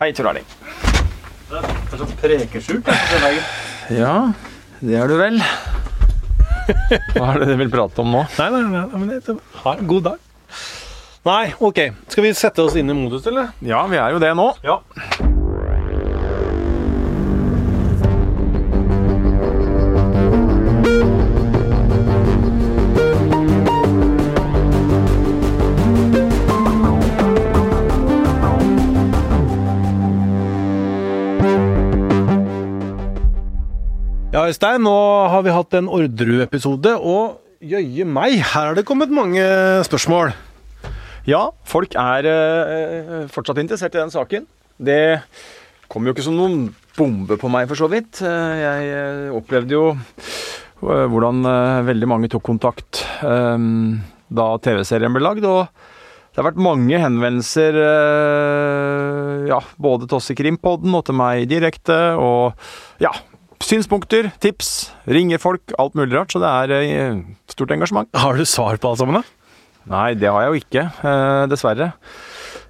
Hei, Tor Erling. Det er så prekesjuk. Ja, det er du vel. Hva er det du vil prate om nå? Nei, nei, nei, men det ha en god dag. Nei, ok. Skal vi sette oss inn i modus, eller? Ja, vi er jo det nå. Ja. Ja, Øystein, nå har vi hatt en Orderud-episode, og jøye meg, her har det kommet mange spørsmål. Ja, folk er eh, fortsatt interessert i den saken. Det kom jo ikke som noen bombe på meg, for så vidt. Eh, Jeg eh, opplevde jo eh, hvordan veldig mange tok kontakt eh, da TV-serien ble lagd. og det har vært mange henvendelser, ja, både til oss i Krimpodden og til meg direkte. Og ja, synspunkter, tips, ringer folk, alt mulig rart. Så det er eh, stort engasjement. Har du svar på alt sammen, da? Nei, det har jeg jo ikke, eh, dessverre.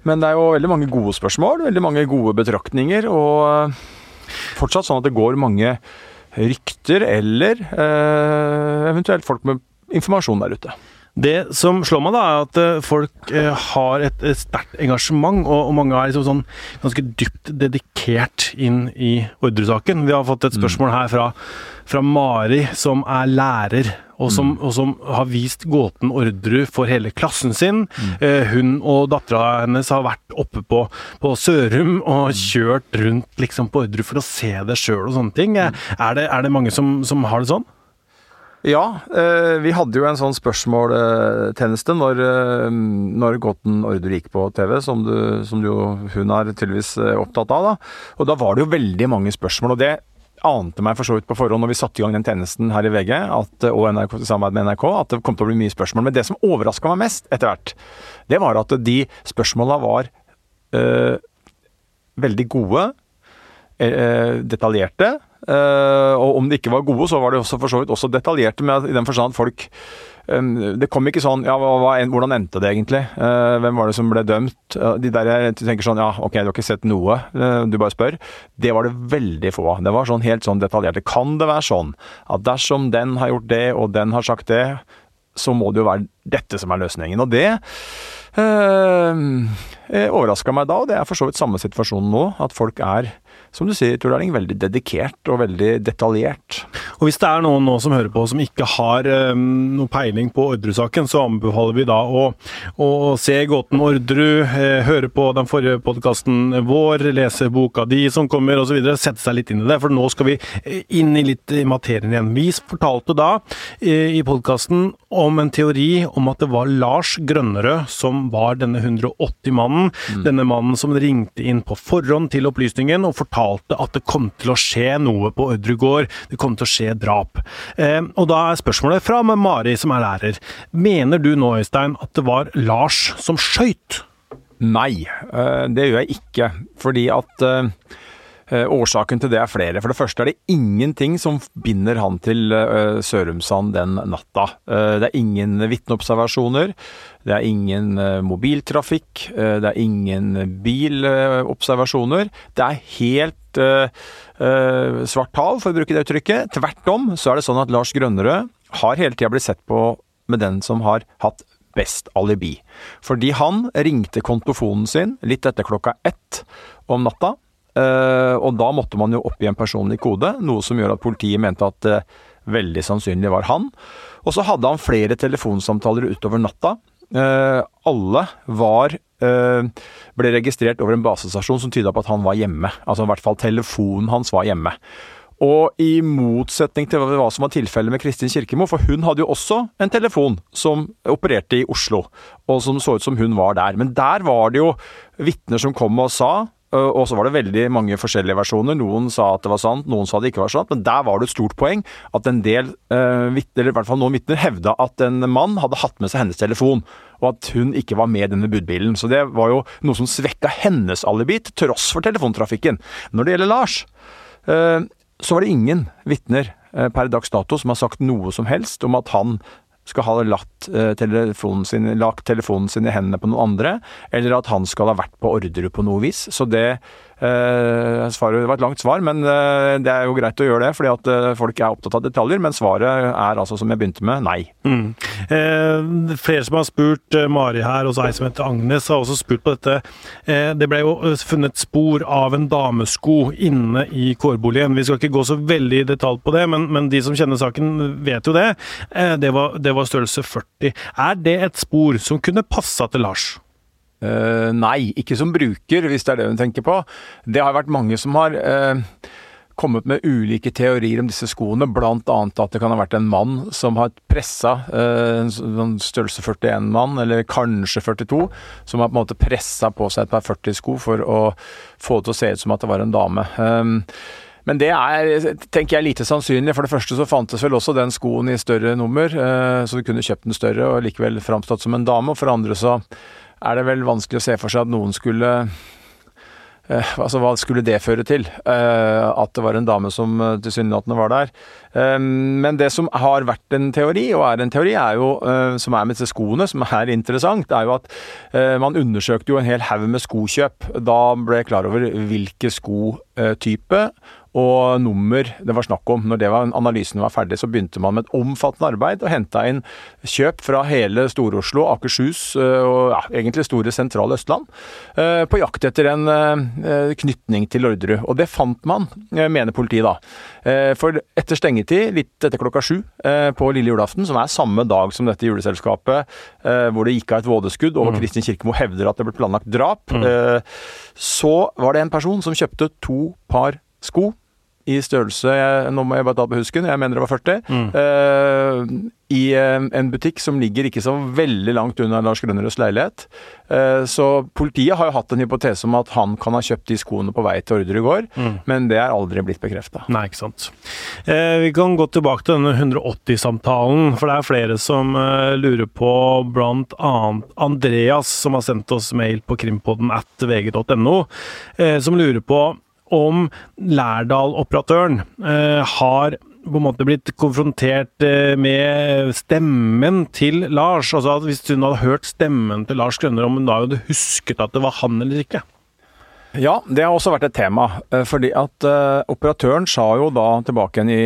Men det er jo veldig mange gode spørsmål, veldig mange gode betraktninger, og eh, fortsatt sånn at det går mange rykter eller eventuelt folk med informasjon der ute. Det som slår meg, da, er at eh, folk eh, har et, sterkt engasjement, og, mange er liksom sånn ganske dypt dedikert inn i Orderud-saken. Vi har fått et spørsmål her fra, fra Mari, som er lærer. Og som, og som har vist gåten Orderud for hele klassen sin. Eh, hun og dattera hennes har vært oppe på, på Sørum og kjørt rundt liksom på Orderud for å se det sjøl og sånne ting. Er, det, er det mange som, som har det sånn? Ja, eh, vi hadde jo en sånn spørsmåltjeneste når, eh, når Gotten Order gikk på TV, som, du, som du, hun er tydeligvis eh, opptatt av. da. Og da var det jo veldig mange spørsmål. og det ante meg for så vidt på forhånd når vi satte i gang den tjenesten her i VG at, og NRK, samarbeid med NRK, at det kom til å bli mye spørsmål. Men det som overraska meg mest etter hvert, det var at de spørsmåla var øh, veldig gode, øh, detaljerte. Øh, og om de ikke var gode, så var de også for så vidt også detaljerte, med i den forstand at folk Det kom ikke sånn Ja, hva, hvordan endte det egentlig? Eh, hvem var det som ble dømt? De der jeg tenker sånn Ja, ok, du har ikke sett noe, eh, du bare spør. Det var det veldig få av. Det var sånn helt sånn detaljerte. Kan det være sånn at dersom den har gjort det, og den har sagt det, så må det jo være dette som er løsningen. Og det øh, overraska meg da, og det er for så vidt samme situasjon nå. At folk er, som du sier, Tor Erling, veldig dedikert og veldig detaljert. Og hvis det er noen nå som hører på som ikke har um, noe peiling på Orderud-saken, så anbefaler vi da å, å se Gåten Orderud, eh, høre på den forrige podkasten vår, lese boka di som kommer osv. Sette seg litt inn i det, for nå skal vi eh, inn i litt i materien igjen. Vi fortalte da eh, i podkasten om en teori om at det var Lars Grønnerød som var denne 180-mannen. Denne mannen som ringte inn på forhånd til opplysningen og fortalte at det kom til å skje noe på Orderud gård. Det kom til å skje drap. Eh, og da er spørsmålet fra Mari, som er lærer. Mener du nå, Øystein, at det var Lars som skøyt? Nei, øh, det gjør jeg ikke. Fordi at øh, Årsaken til det er flere. For det første er det ingenting som binder han til øh, Sørumsand den natta. Øh, Det er ingen vitneobservasjoner. Det er ingen mobiltrafikk. Det er ingen bilobservasjoner. Det er helt svart tall, for å bruke det uttrykket. Tvert om så er det sånn at Lars Grønnerød har hele tida blitt sett på med den som har hatt best alibi. Fordi han ringte kontofonen sin litt etter klokka ett om natta. Eh, og da måtte man jo oppgi en personlig kode, noe som gjør at politiet mente at det veldig sannsynlig var han. Og så hadde han flere telefonsamtaler utover natta. Eh, alle var eh, ble registrert over en basestasjon som tyda på at han var hjemme. Altså i hvert fall telefonen hans var hjemme. Og i motsetning til hva som var tilfellet med Kristin Kirkemo, for hun hadde jo også en telefon som opererte i Oslo, og som så ut som hun var der. Men der var det jo vitner som kom og sa og så var det veldig mange forskjellige versjoner. Noen sa at det var sant, noen sa det ikke var sant. Men der var det et stort poeng at en del uh, vitner, i hvert fall noen vitner, hevda at en mann hadde hatt med seg hennes telefon, og at hun ikke var med i denne budbilen. Så det var jo noe som svekka hennes alibi, til tross for telefontrafikken. Når det gjelder Lars, uh, så var det ingen vitner per dags dato som har sagt noe som helst om at han skal ha latt, eh, telefonen sin, lagt telefonen sin i hendene på noen andre, eller at han skal ha vært på ordre på noe vis. Så det Eh, svaret var et langt svar, men eh, det er jo greit å gjøre det, fordi at eh, folk er opptatt av detaljer. Men svaret er altså, som jeg begynte med, nei. Mm. Eh, flere som har spurt, Mari her, og ei som heter Agnes, har også spurt på dette. Eh, det ble jo funnet spor av en damesko inne i kårboligen. Vi skal ikke gå så veldig i detalj på det, men, men de som kjenner saken, vet jo det. Eh, det, var, det var størrelse 40. Er det et spor som kunne passa til Lars? Uh, nei, ikke som bruker, hvis det er det hun tenker på. Det har vært mange som har uh, kommet med ulike teorier om disse skoene, bl.a. at det kan ha vært en mann som har pressa, uh, en sånn størrelse 41-mann, eller kanskje 42, som har på en måte pressa på seg et par 40-sko for å få det til å se ut som at det var en dame. Men det er, tenker jeg, lite sannsynlig. For det første så fantes vel også den skoen i større nummer, så du kunne kjøpt den større og likevel framstått som en dame. Og for andre så er det vel vanskelig å se for seg at noen skulle Uh, altså, hva skulle det føre til? Uh, at det var en dame som uh, tilsynelatende var der. Men det som har vært en teori, og er en teori, er jo, som er med disse skoene, som er interessant, er jo at man undersøkte jo en hel haug med skokjøp. Da ble jeg klar over hvilke skotype og nummer det var snakk om. Når det var, analysen var ferdig, så begynte man med et omfattende arbeid og henta inn kjøp fra hele Stor-Oslo, Akershus øh, og ja, egentlig store sentrale Østland øh, på jakt etter en øh, knytning til Orderud. Og det fant man, mener politiet da. For etter stengetid, litt etter klokka sju på lille julaften, som er samme dag som dette juleselskapet, hvor det gikk av et vådeskudd og mm. Kristin Kirkemo hevder at det ble planlagt drap, mm. så var det en person som kjøpte to par sko i størrelse Nå må jeg bare ta på husken, jeg mener det var 40. Mm. Uh, I uh, en butikk som ligger ikke så veldig langt unna Lars Grønneruds leilighet. Uh, så politiet har jo hatt en hypotese om at han kan ha kjøpt de skoene på vei til ordre i går, mm. men det er aldri blitt bekrefta. Nei, ikke sant. vi kan gå tilbake til denne 180-samtalen, for det er flere som lurer på, blant annet Andreas, som har sendt oss mail på krimpodden at vg.no, som lurer på om Lærdal-operatøren eh, har på en måte blitt konfrontert eh, med stemmen til Lars. Altså at Hvis hun hadde hørt stemmen til Lars Grønner, om hun da hadde husket at det var han eller ikke? Ja, det har også vært et tema. Eh, fordi at operatøren sa jo da tilbake igjen i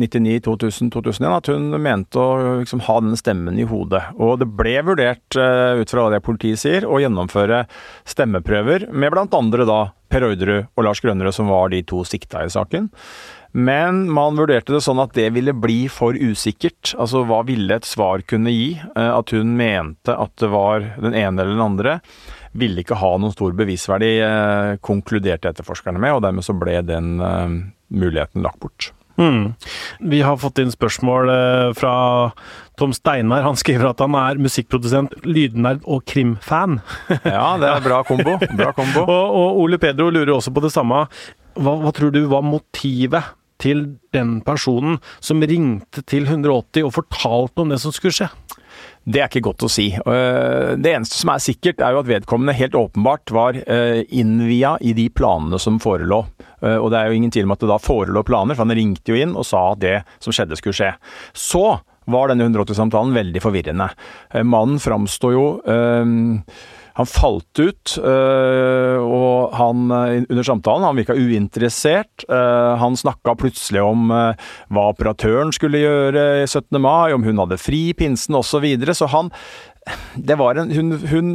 99, 2000, 2001 at hun mente å liksom, ha den stemmen i hodet. Og det ble vurdert, uh, ut fra det politiet sier, å gjennomføre stemmeprøver med blant andre da Per Orderud og Lars Grønnerød, som var de to sikta i saken. Men man vurderte det sånn at det ville bli for usikkert. Altså hva ville et svar kunne gi? Uh, at hun mente at det var den ene eller den andre ville ikke ha noen stor bevisverdi, uh, konkluderte etterforskerne med, og dermed så ble den muligheten lagt bort. Mm. Vi har fått inn spørsmål eh, fra Tom Steinar. Han skriver at han er musikkprodusent, lydnerd og krimfan. ja, det er bra kombo. Bra kombo. og, og, Ole Pedro lurer også på det samme. Hva, hva tror du var motivet til den personen som ringte til 180 og fortalte om det som skulle skje? Det er ikke godt å si. Eh, det eneste som er sikkert, er jo at vedkommende helt åpenbart var eh, innvia i de planene som forelå. Eh, og det er jo ingen tvil om at det da forelå planer, for han ringte jo inn og sa at det som skjedde, skulle skje. Så var denne 180-samtalen veldig forvirrende. Mannen framstår jo han falt ut, øh, og han øh, under samtalen han virka uinteressert. Øh, han snakka plutselig om hva operatøren skulle gjøre 17. mai, om hun hadde fri pinsen osv. Så, videre. så han det var en, hun, hun,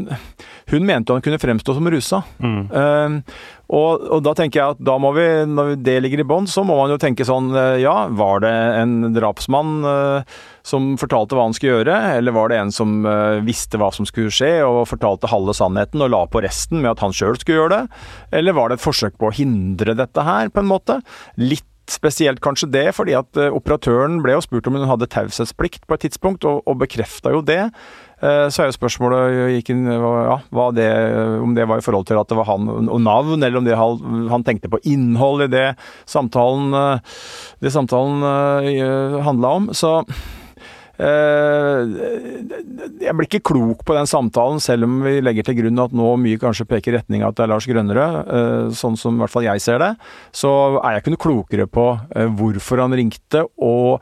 hun mente han kunne fremstå som rusa. Mm. Og, og, da tenker jeg at da må vi, når det ligger i bånn, så må man jo tenke sånn Ja, var det en drapsmann uh, som fortalte hva han skulle gjøre, eller var det en som uh, visste hva som skulle skje og fortalte halve sannheten og la på resten med at han sjøl skulle gjøre det? Eller var det et forsøk på å hindre dette her, på en måte? Litt spesielt kanskje det, fordi at operatøren ble jo spurt om hun hadde taushetsplikt på et tidspunkt, og, og bekrefta jo det. Eh, så er jo spørsmålet inn, ja, det, om det var i forhold til at det var han og navn, eller om det, han tenkte på innhold i det samtalen, eh, det samtalen eh, handla om. Så jeg blir ikke klok på den samtalen, selv om vi legger til grunn at nå mye kanskje peker i retning av at det er Lars Grønnerød, sånn som i hvert fall jeg ser det. Så er jeg ikke noe klokere på hvorfor han ringte, og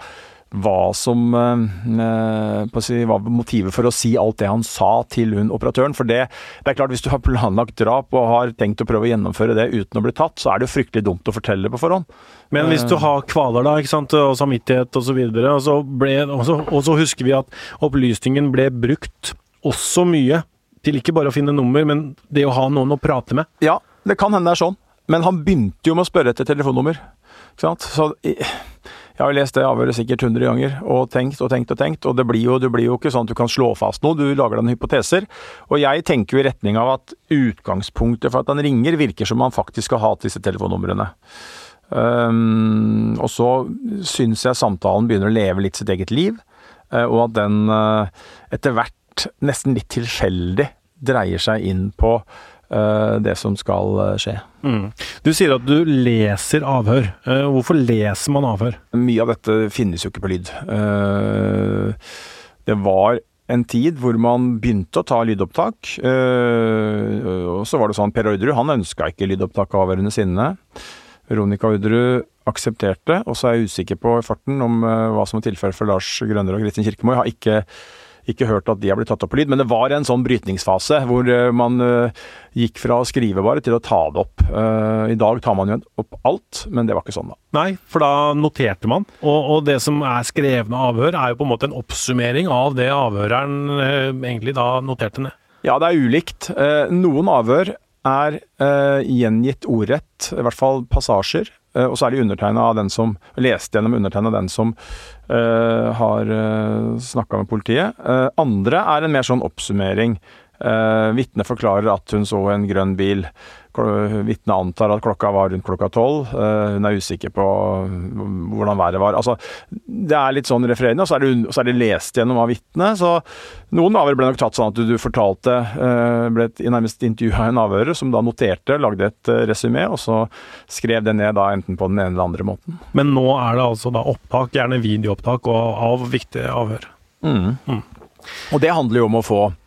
hva som eh, si, var motivet for å si alt det han sa til hun operatøren. For det, det, er klart, hvis du har planlagt drap og har tenkt å prøve å gjennomføre det uten å bli tatt, så er det jo fryktelig dumt å fortelle på forhånd. Men hvis du har kvaler da, ikke sant, og samvittighet osv., og, så og, så ble, og, så, og så husker vi at opplysningen ble brukt også mye til ikke bare å finne nummer, men det å ha noen å prate med. Ja, det kan hende det er sånn. Men han begynte jo med å spørre etter telefonnummer. Ikke sant? Så jeg har lest det avhøret sikkert 100 ganger og tenkt og tenkt og tenkt, og det blir, jo, det blir jo ikke sånn at du kan slå fast noe, du lager deg noen hypoteser. Og jeg tenker jo i retning av at utgangspunktet for at han ringer, virker som han faktisk skal ha disse telefonnumrene. Um, og så syns jeg samtalen begynner å leve litt sitt eget liv, uh, og at den uh, etter hvert, nesten litt tilfeldig, dreier seg inn på det som skal skje. Mm. Du sier at du leser avhør. hvorfor leser man avhør? Mye av dette finnes jo ikke på lyd. det var en tid hvor man begynte å ta lydopptak. og så var det sånn Per Orderud han ønska ikke lydopptak av avhørene sine. Veronica Orderud aksepterte, og så er jeg usikker på farten om hva som er tilfellet for Lars Grønner og Kristin Kirkemo. Jeg har ikke, ikke, hørt at de har blitt tatt opp på lyd, men det var en sånn brytningsfase hvor uh, man uh, gikk fra å skrive bare til å ta det opp. I dag tar man jo opp alt, men det var ikke sånn da. Nei, for da noterte man, og, og det som er skrevne avhør er jo på en måte en oppsummering av det avhøreren egentlig da noterte ned. Ja, det er ulikt. Noen avhør er gjengitt ordrett, i hvert fall passasjer. Uh, og så er de undertegna av den som leste gjennom undertegna den som uh, har uh, snakka med politiet. andre er en mer sånn oppsummering. Uh, Vitnet forklarer at hun så en grønn bil. Vitnet antar at klokka var rundt klokka tolv. Uh, hun er usikker på hvordan været var. Altså, det er litt sånn refererende, og så er det, så er det lest gjennom av vitnet. Så noen avhør ble nok tatt sånn at du, du fortalte uh, Ble et, nærmest intervjua en avhører som da noterte, lagde et resymé, og så skrev det ned da enten på den ene eller andre måten. Men nå er det altså da opptak, gjerne videoopptak, av viktige avhør. Mm. Mm. Og det handler jo om å få Eh,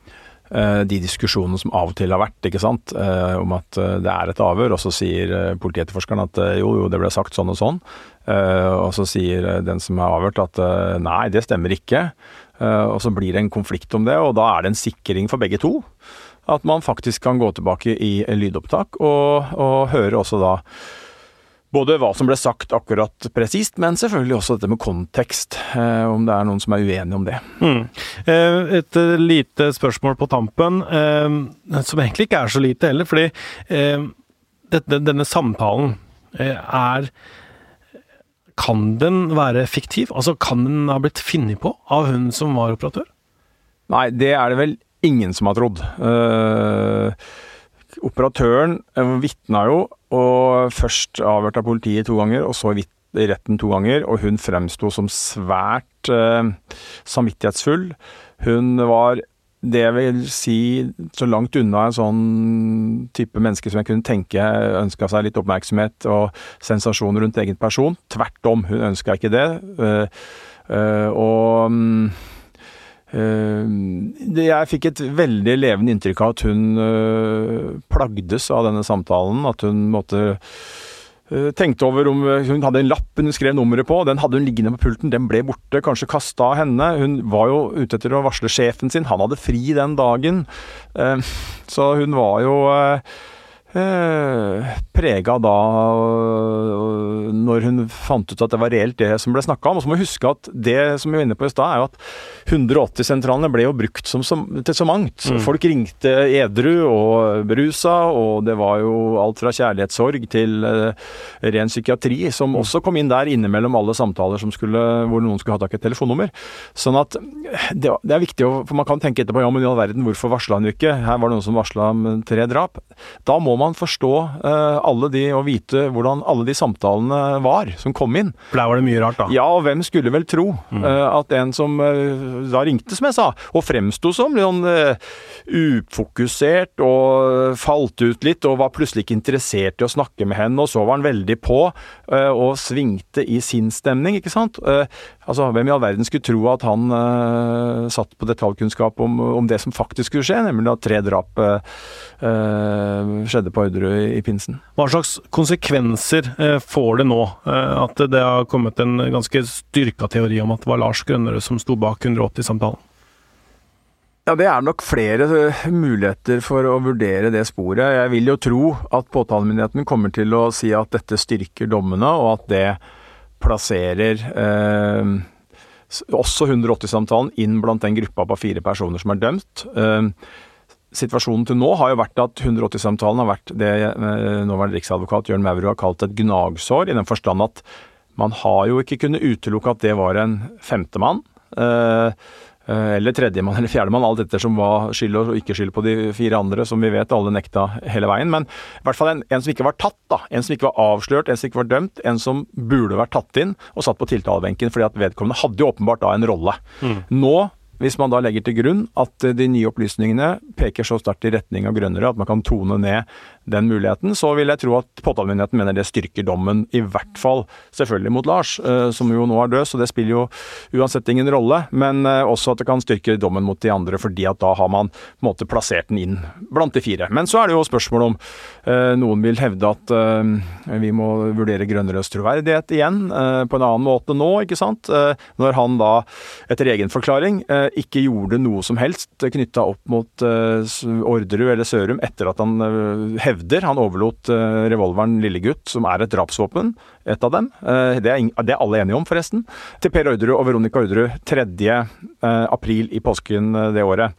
de diskusjonene som av og til har vært, ikke sant, eh, om at eh, det er et avhør, og så sier politietterforskeren at jo, jo, det ble sagt sånn og sånn. Og så sier den som er avhørt at nei, det stemmer ikke. Og så blir det en konflikt om det, og da er det en sikring for begge to. At man faktisk kan gå tilbake i lydopptak og, og høre også da både hva som ble sagt akkurat presist, men selvfølgelig også dette med kontekst. Eh, om det er noen som er uenige om det. Mm. Eh, et eh, lite spørsmål på tampen, som egentlig ikke er så lite heller. Fordi denne samtalen er Kan den være fiktiv? Altså, Kan den ha blitt funnet på av hun som var operatør? Nei, det er det vel ingen som har trodd. Uh, operatøren vitna jo og først avhørt av politiet to ganger, og så i retten to ganger. Og hun fremsto som svært eh, samvittighetsfull. Hun var det jeg vil si så langt unna en sånn type menneske som jeg kunne tenke ønska seg litt oppmerksomhet og sensasjoner rundt egen person. Tvert om, hun ønska ikke det. Eh, eh, og um, jeg fikk et veldig levende inntrykk av at hun øh, plagdes av denne samtalen. At hun måtte øh, tenkte over om Hun hadde en lapp hun skrev nummeret på. Den hadde hun liggende på pulten. Den ble borte, kanskje kasta av henne. Hun var jo ute etter å varsle sjefen sin. Han hadde fri den dagen. Så hun var jo prega da når hun fant ut at det var reelt det som ble snakka om. Og så må vi huske at det som vi var inne på i stad, er jo at 180-sentralene ble jo brukt som, som, til så mangt. Mm. Folk ringte edru og berusa, og det var jo alt fra kjærlighetssorg til uh, ren psykiatri, som mm. også kom inn der innimellom alle samtaler skulle, hvor noen skulle ha tak i et telefonnummer. Sånn at det, det, er viktig, å, for man kan tenke etterpå ja, men i all verden, hvorfor varsla han ikke? Her var det noen som varsla om tre drap. Da må man forstå uh, alle de og vite hvordan alle de samtalene var som kom inn. For der var det mye rart, da? Ja, og hvem skulle vel tro mm. uh, at en som uh, da ringte, som jeg sa, og fremsto som litt sånn ufokusert og falt ut litt, og var plutselig ikke interessert i å snakke med henne, og så var han veldig på og svingte i sin stemning, ikke sant. Altså, Hvem i all verden skulle tro at han uh, satt på detaljkunnskap om, om, det som faktisk skulle skje, nemlig at tre drap uh, skjedde på Orderud i, i, pinsen. Hva slags konsekvenser uh, får det nå at det har kommet en ganske styrka teori om at det var Lars Grønnerød som sto bak 180-samtalen? Ja, Det er nok flere muligheter for å vurdere det sporet. Jeg vil jo tro at påtalemyndigheten kommer til å si at dette styrker dommene, og at det plasserer eh, også 180-samtalen inn blant den gruppa på fire personer som er dømt. Eh, situasjonen til nå har jo vært at 180-samtalen har vært det eh, nåværende riksadvokat Jørn Mauro har kalt et gnagsår, i den forstand at man har jo ikke kunnet utelukke at det var en femtemann. Eh, eller tredjemann eller fjerdemann, alt etter som var skyld og ikke skyld på de fire andre, som vi vet alle nekta hele veien. Men i hvert fall en, en, som ikke var tatt, da. En som ikke var avslørt, en som ikke var dømt. En som burde vært tatt inn og satt på tiltalebenken, fordi at vedkommende hadde jo åpenbart da en rolle. Mm. Nå hvis man da legger til grunn at de nye opplysningene peker så sterkt i retning av grønnere at man kan tone ned den muligheten, så vil jeg tro at påtalemyndigheten mener det styrker dommen, i hvert fall selvfølgelig mot Lars, eh, som jo nå er død, så det spiller jo uansett ingen rolle. Men eh, også at det kan styrke dommen mot de andre, fordi at da har man på en måte plassert den inn blant de fire. Men så er det jo spørsmål om eh, noen vil hevde at vi må vurdere Grønnerøds troverdighet igjen på en annen måte nå, ikke sant. Når han da, etter egen forklaring, ikke gjorde noe som helst knytta opp mot Orderud eller Sørum etter at han hevde hevder han overlot revolveren Lillegutt, som er et drapsvåpen, et av dem. Det, er, det, er, alle enige om, forresten. Til Per Orderud og Veronica Orderud 3. Uh, april i påsken det året.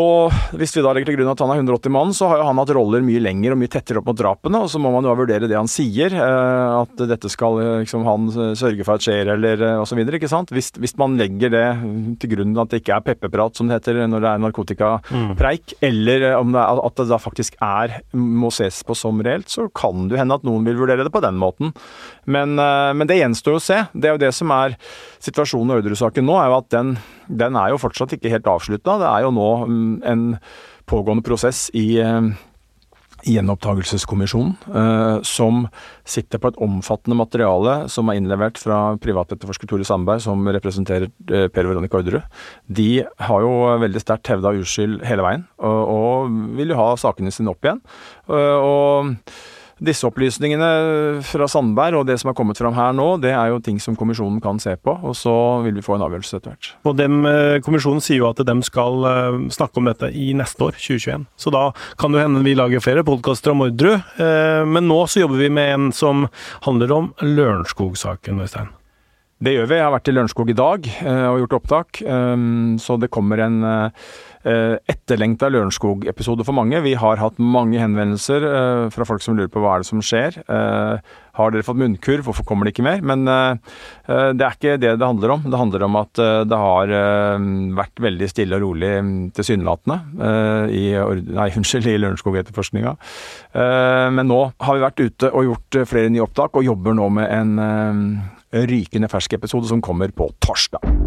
Og hvis vi da legger til grunn at han er 180 mann, så har jo han hatt roller mye lenger og mye tettere opp mot drapene, og så må man jo vurdere det han sier. Eh, at dette skal liksom han sørge for at skjer, eller eh, osv. Hvis, hvis, man legger det til grunn at det ikke er pepperprat, som det heter når det er narkotikapreik, mm. eller om det er, at det da faktisk er, må ses på som reelt, så kan det hende at noen vil vurdere det på den måten. Men, eh, men det gjenstår å se. Det er jo det som er situasjonen i Ordre-saken nå, er jo at den den er jo fortsatt ikke helt avslutta. Det er jo nå mm, en pågående prosess i eh, Gjenopptakelseskommisjonen, eh, som sitter på et omfattende materiale som er innlevert fra privatetterforsker Tore Sandberg, som representerer eh, Per Veronica Orderud. De har jo veldig sterkt hevda uskyld hele veien, og, og, vil jo ha sakene sine opp igjen. og disse opplysningene fra Sandberg og det som er kommet fram her nå, det er jo ting som kommisjonen kan se på, og så vil vi få en avgjørelse etter hvert. Og dem, eh, Kommisjonen sier jo at de skal eh, snakke om dette i neste år, 2021. Så da kan det hende vi lager flere podkaster om Orderud. Eh, men nå så jobber vi med en som handler om Lørenskog-saken, Øystein. Det gjør vi. Jeg har vært i Lørenskog i dag og gjort opptak, så det kommer en etterlengta Lørenskog-episode for mange. Vi har hatt mange henvendelser eh, fra folk som lurer på hva er det som skjer. Eh, har dere fått munnkurv, hvorfor kommer det ikke mer? Men det er ikke det det handler om. Det handler om at det har vært veldig stille og rolig mm, tilsynelatende i, nei, unnskyld, i Lørenskog-etterforskninga. Men nå har vi vært ute og gjort flere nye opptak, og jobber nå med en rykende fersk episode som kommer på torsdag.